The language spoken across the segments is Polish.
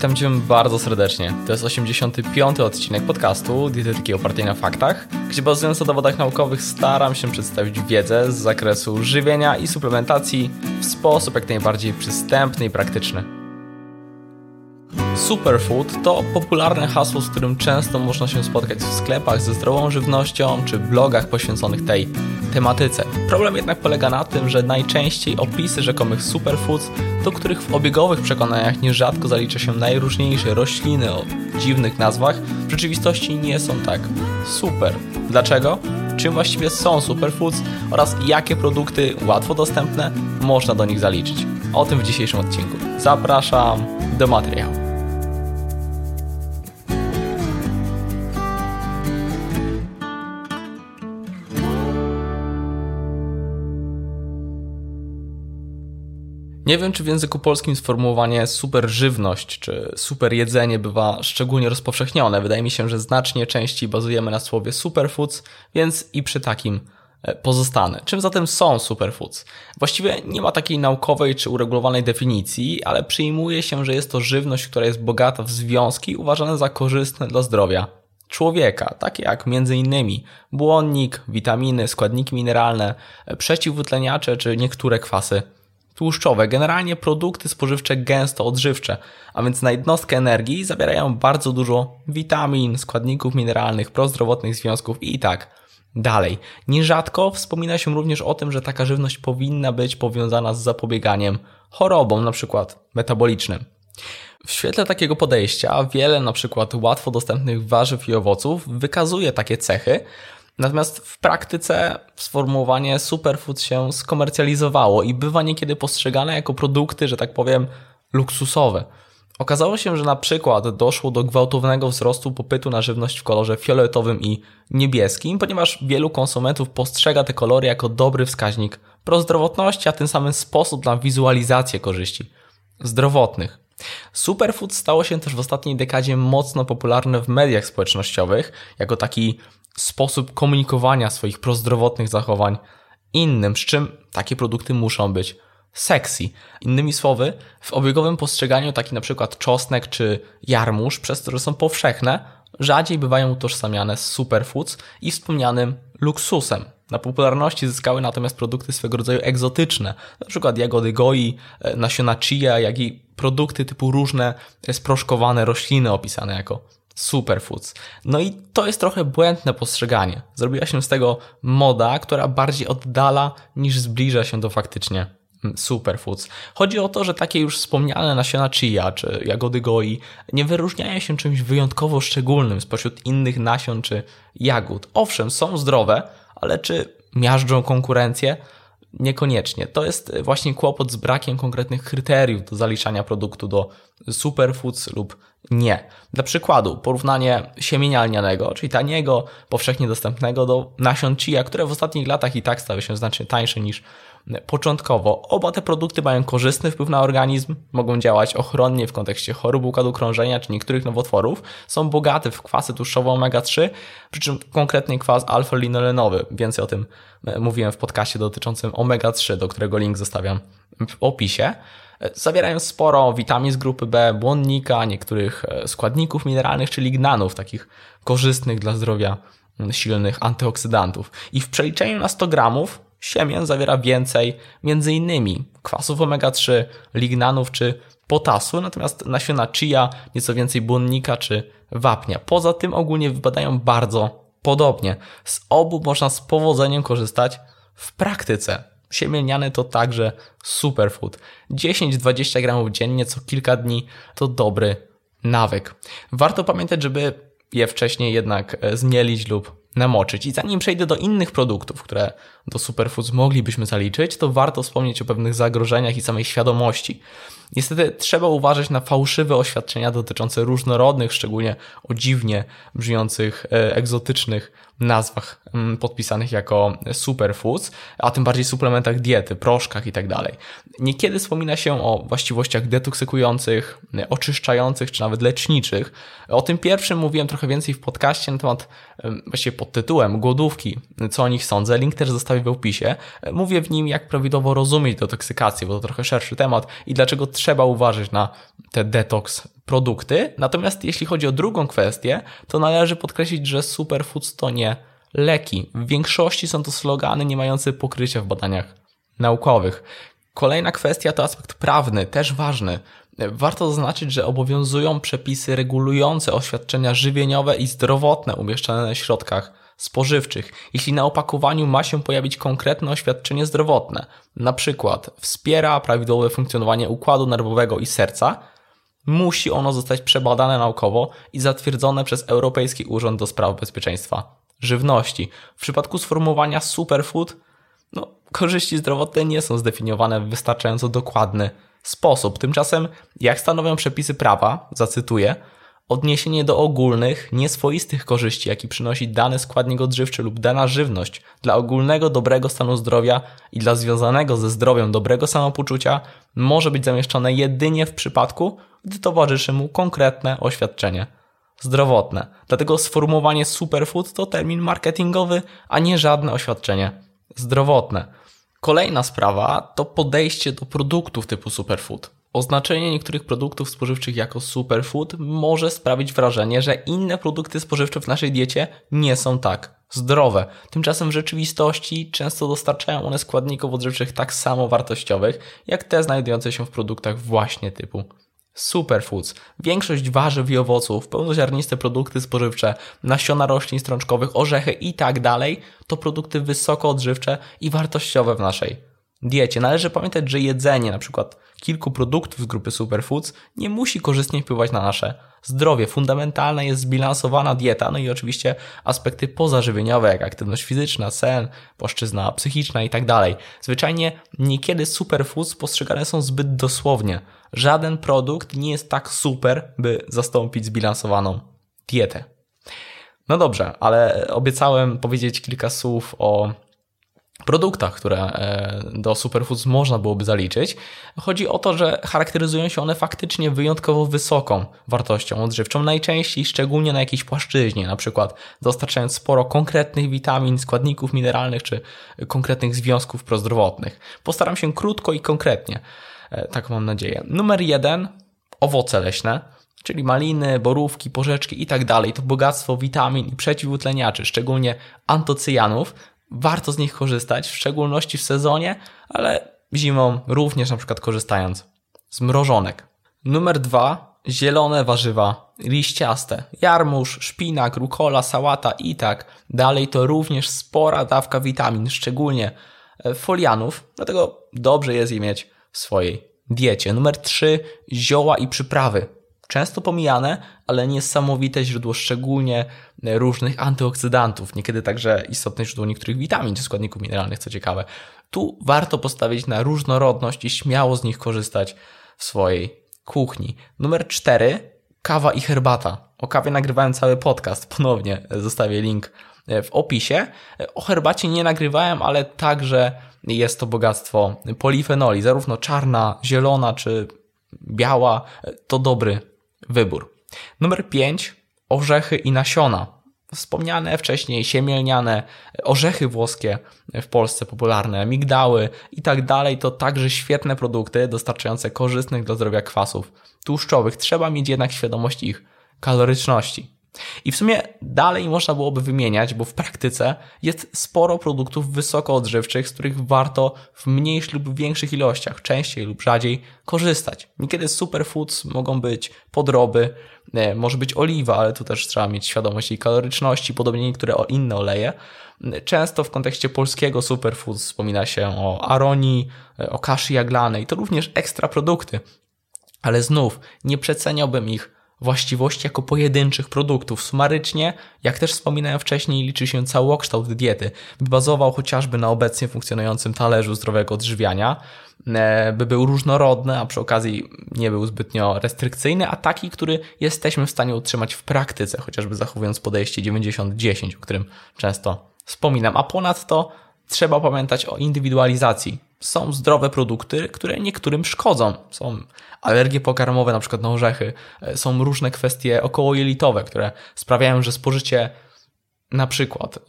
Witam Cię bardzo serdecznie. To jest 85. odcinek podcastu Dietetyki opartej na faktach, gdzie bazując na dowodach naukowych staram się przedstawić wiedzę z zakresu żywienia i suplementacji w sposób jak najbardziej przystępny i praktyczny. Superfood to popularne hasło, z którym często można się spotkać w sklepach ze zdrową żywnością czy blogach poświęconych tej tematyce. Problem jednak polega na tym, że najczęściej opisy rzekomych superfoods, do których w obiegowych przekonaniach nierzadko zalicza się najróżniejsze rośliny o dziwnych nazwach, w rzeczywistości nie są tak super. Dlaczego? Czym właściwie są superfoods oraz jakie produkty łatwo dostępne można do nich zaliczyć? O tym w dzisiejszym odcinku. Zapraszam do materiału. Nie wiem, czy w języku polskim sformułowanie super żywność czy super jedzenie bywa szczególnie rozpowszechnione. Wydaje mi się, że znacznie częściej bazujemy na słowie superfoods, więc i przy takim e, pozostanę. Czym zatem są superfoods? Właściwie nie ma takiej naukowej czy uregulowanej definicji, ale przyjmuje się, że jest to żywność, która jest bogata w związki uważane za korzystne dla zdrowia człowieka, takie jak m.in. błonnik, witaminy, składniki mineralne, przeciwutleniacze czy niektóre kwasy tłuszczowe, generalnie produkty spożywcze gęsto odżywcze, a więc na jednostkę energii zawierają bardzo dużo witamin, składników mineralnych, prozdrowotnych związków i tak dalej. Nierzadko wspomina się również o tym, że taka żywność powinna być powiązana z zapobieganiem chorobom, na przykład metabolicznym. W świetle takiego podejścia wiele na przykład łatwo dostępnych warzyw i owoców wykazuje takie cechy, Natomiast w praktyce sformułowanie superfood się skomercjalizowało i bywa niekiedy postrzegane jako produkty, że tak powiem, luksusowe. Okazało się, że na przykład doszło do gwałtownego wzrostu popytu na żywność w kolorze fioletowym i niebieskim, ponieważ wielu konsumentów postrzega te kolory jako dobry wskaźnik prozdrowotności, a tym samym sposób na wizualizację korzyści zdrowotnych. Superfood stało się też w ostatniej dekadzie mocno popularne w mediach społecznościowych, jako taki sposób komunikowania swoich prozdrowotnych zachowań innym, z czym takie produkty muszą być sexy. Innymi słowy, w obiegowym postrzeganiu taki na przykład czosnek czy jarmuż, przez że są powszechne, rzadziej bywają utożsamiane z superfoods i wspomnianym luksusem. Na popularności zyskały natomiast produkty swego rodzaju egzotyczne, na przykład jagody goi, e, nasiona chia, jak i produkty typu różne sproszkowane rośliny opisane jako superfoods. No i to jest trochę błędne postrzeganie. Zrobiła się z tego moda, która bardziej oddala niż zbliża się do faktycznie mm, superfoods. Chodzi o to, że takie już wspomniane nasiona chia czy jagody goi nie wyróżniają się czymś wyjątkowo szczególnym spośród innych nasion czy jagód. Owszem, są zdrowe, ale czy miażdżą konkurencję? Niekoniecznie. To jest właśnie kłopot z brakiem konkretnych kryteriów do zaliczania produktu do superfoods lub nie. Dla przykładu, porównanie siemienia lnianego, czyli taniego, powszechnie dostępnego do nasion chia, które w ostatnich latach i tak stały się znacznie tańsze niż początkowo. Oba te produkty mają korzystny wpływ na organizm, mogą działać ochronnie w kontekście chorób układu krążenia czy niektórych nowotworów, są bogate w kwasy tłuszczowe omega-3, przy czym konkretnie kwas alfa-linolenowy. Więcej o tym e, mówiłem w podcaście dotyczącym omega-3, do którego link zostawiam w opisie. Zawierają sporo witamin z grupy B, błonnika, niektórych e, składników mineralnych czy lignanów, takich korzystnych dla zdrowia silnych antyoksydantów. I w przeliczeniu na 100 gramów siemię zawiera więcej m.in. kwasów omega-3, lignanów czy potasu, natomiast nasiona chia nieco więcej błonnika czy wapnia. Poza tym ogólnie wypadają bardzo podobnie. Z obu można z powodzeniem korzystać w praktyce. Siemielniane to także superfood. 10-20 gramów dziennie co kilka dni to dobry nawyk. Warto pamiętać, żeby je wcześniej jednak e, zmielić lub namoczyć. I zanim przejdę do innych produktów, które do superfoods moglibyśmy zaliczyć, to warto wspomnieć o pewnych zagrożeniach i samej świadomości. Niestety trzeba uważać na fałszywe oświadczenia dotyczące różnorodnych, szczególnie o dziwnie brzmiących, e, egzotycznych nazwach mm, podpisanych jako superfoods, a tym bardziej suplementach diety, proszkach i tak. Niekiedy wspomina się o właściwościach detoksykujących, oczyszczających czy nawet leczniczych. O tym pierwszym mówiłem trochę więcej w podcaście na temat właściwie pod tytułem Głodówki, co o nich sądzę. Link też zostawię w opisie. Mówię w nim, jak prawidłowo rozumieć detoksykację, bo to trochę szerszy temat i dlaczego trzeba uważać na te detoks produkty. Natomiast jeśli chodzi o drugą kwestię, to należy podkreślić, że superfoods to nie leki. W większości są to slogany nie mające pokrycia w badaniach naukowych. Kolejna kwestia to aspekt prawny, też ważny. Warto zaznaczyć, że obowiązują przepisy regulujące oświadczenia żywieniowe i zdrowotne umieszczane na środkach spożywczych. Jeśli na opakowaniu ma się pojawić konkretne oświadczenie zdrowotne, przykład wspiera prawidłowe funkcjonowanie układu nerwowego i serca, musi ono zostać przebadane naukowo i zatwierdzone przez Europejski Urząd do Spraw Bezpieczeństwa Żywności. W przypadku sformułowania superfood, no, korzyści zdrowotne nie są zdefiniowane w wystarczająco dokładny sposób. Tymczasem, jak stanowią przepisy prawa, zacytuję, odniesienie do ogólnych, nieswoistych korzyści, jaki przynosi dany składnik odżywczy lub dana żywność dla ogólnego dobrego stanu zdrowia i dla związanego ze zdrowiem dobrego samopoczucia, może być zamieszczone jedynie w przypadku, gdy towarzyszy mu konkretne oświadczenie zdrowotne. Dlatego sformułowanie superfood to termin marketingowy, a nie żadne oświadczenie zdrowotne. Kolejna sprawa to podejście do produktów typu superfood. Oznaczenie niektórych produktów spożywczych jako superfood może sprawić wrażenie, że inne produkty spożywcze w naszej diecie nie są tak zdrowe. Tymczasem w rzeczywistości często dostarczają one składników odżywczych tak samo wartościowych, jak te znajdujące się w produktach właśnie typu superfoods. Większość warzyw i owoców, pełnoziarniste produkty spożywcze, nasiona roślin strączkowych, orzechy i tak dalej to produkty wysoko odżywcze i wartościowe w naszej diecie. Należy pamiętać, że jedzenie na przykład kilku produktów z grupy superfoods nie musi korzystnie wpływać na nasze zdrowie. Fundamentalna jest zbilansowana dieta, no i oczywiście aspekty pozażywieniowe, jak aktywność fizyczna, sen, płaszczyzna psychiczna i tak dalej. Zwyczajnie niekiedy superfoods postrzegane są zbyt dosłownie. Żaden produkt nie jest tak super, by zastąpić zbilansowaną dietę. No dobrze, ale obiecałem powiedzieć kilka słów o produktach, które e, do superfoods można byłoby zaliczyć. Chodzi o to, że charakteryzują się one faktycznie wyjątkowo wysoką wartością odżywczą, najczęściej szczególnie na jakiejś płaszczyźnie, na przykład dostarczając sporo konkretnych witamin, składników mineralnych czy konkretnych związków prozdrowotnych. Postaram się krótko i konkretnie, e, tak mam nadzieję. Numer jeden, owoce leśne czyli maliny, borówki, porzeczki i tak dalej, to bogactwo witamin i przeciwutleniaczy, szczególnie antocyjanów, warto z nich korzystać, w szczególności w sezonie, ale zimą również na przykład korzystając z mrożonek. Numer dwa, zielone warzywa liściaste, jarmuż, szpinak, rukola, sałata i tak dalej to również spora dawka witamin, szczególnie e, folianów, dlatego dobrze jest je mieć w swojej diecie. Numer trzy, zioła i przyprawy często pomijane, ale niesamowite źródło szczególnie różnych antyoksydantów, niekiedy także istotne źródło niektórych witamin czy składników mineralnych, co ciekawe. Tu warto postawić na różnorodność i śmiało z nich korzystać w swojej kuchni. Numer cztery, kawa i herbata. O kawie nagrywałem cały podcast, ponownie zostawię link w opisie. O herbacie nie nagrywałem, ale także jest to bogactwo polifenoli, zarówno czarna, zielona czy biała, to dobry wybór. Numer 5. Orzechy i nasiona. Wspomniane wcześniej siemielniane, orzechy włoskie w Polsce popularne, migdały i tak dalej, to także świetne produkty dostarczające korzystnych dla zdrowia kwasów tłuszczowych. Trzeba mieć jednak świadomość ich kaloryczności. I w sumie dalej można byłoby wymieniać, bo w praktyce jest sporo produktów wysoko odżywczych, z których warto w mniejszych lub większych ilościach, częściej lub rzadziej korzystać. Niekiedy superfoods mogą być podroby, e, może być oliwa, ale tu też trzeba mieć świadomość jej kaloryczności, podobnie niektóre inne oleje. Często w kontekście polskiego superfoods wspomina się o aronii, e, o kaszy jaglanej, to również ekstra produkty. Ale znów nie przeceniałbym ich właściwości jako pojedynczych produktów. Sumarycznie, jak też wspominałem wcześniej, liczy się całokształt diety, by bazował chociażby na obecnie funkcjonującym talerzu zdrowego odżywiania, e, by był różnorodny, a przy okazji nie był zbytnio restrykcyjny, a taki, który jesteśmy w stanie utrzymać w praktyce, chociażby zachowując podejście 90-10, o którym często wspominam. A ponadto trzeba pamiętać o indywidualizacji. Są zdrowe produkty, które niektórym szkodzą. Są alergie pokarmowe, na przykład na orzechy. E, są różne kwestie okołojelitowe, które sprawiają, że spożycie na przykład e,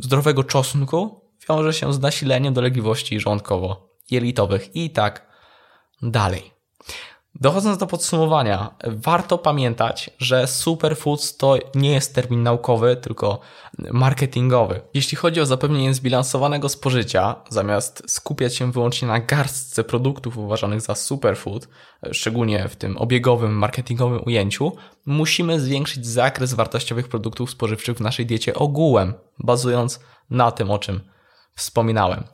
zdrowego czosnku wiąże się z nasileniem dolegliwości żołądkowo-jelitowych i tak dalej. Dochodząc do podsumowania, warto pamiętać, że superfoods to nie jest termin naukowy, tylko marketingowy. Jeśli chodzi o zapewnienie zbilansowanego spożycia, zamiast skupiać się wyłącznie na garstce produktów uważanych za superfood, szczególnie w tym obiegowym, marketingowym ujęciu, musimy zwiększyć zakres wartościowych produktów spożywczych w naszej diecie ogółem, bazując na tym, o czym wspominałem.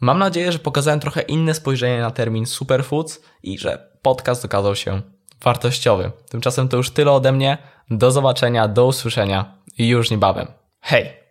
Mam nadzieję, że pokazałem trochę inne spojrzenie na termin superfoods i że podcast okazał się wartościowy. Tymczasem to już tyle ode mnie. Do zobaczenia, do usłyszenia i już niebawem. Hej!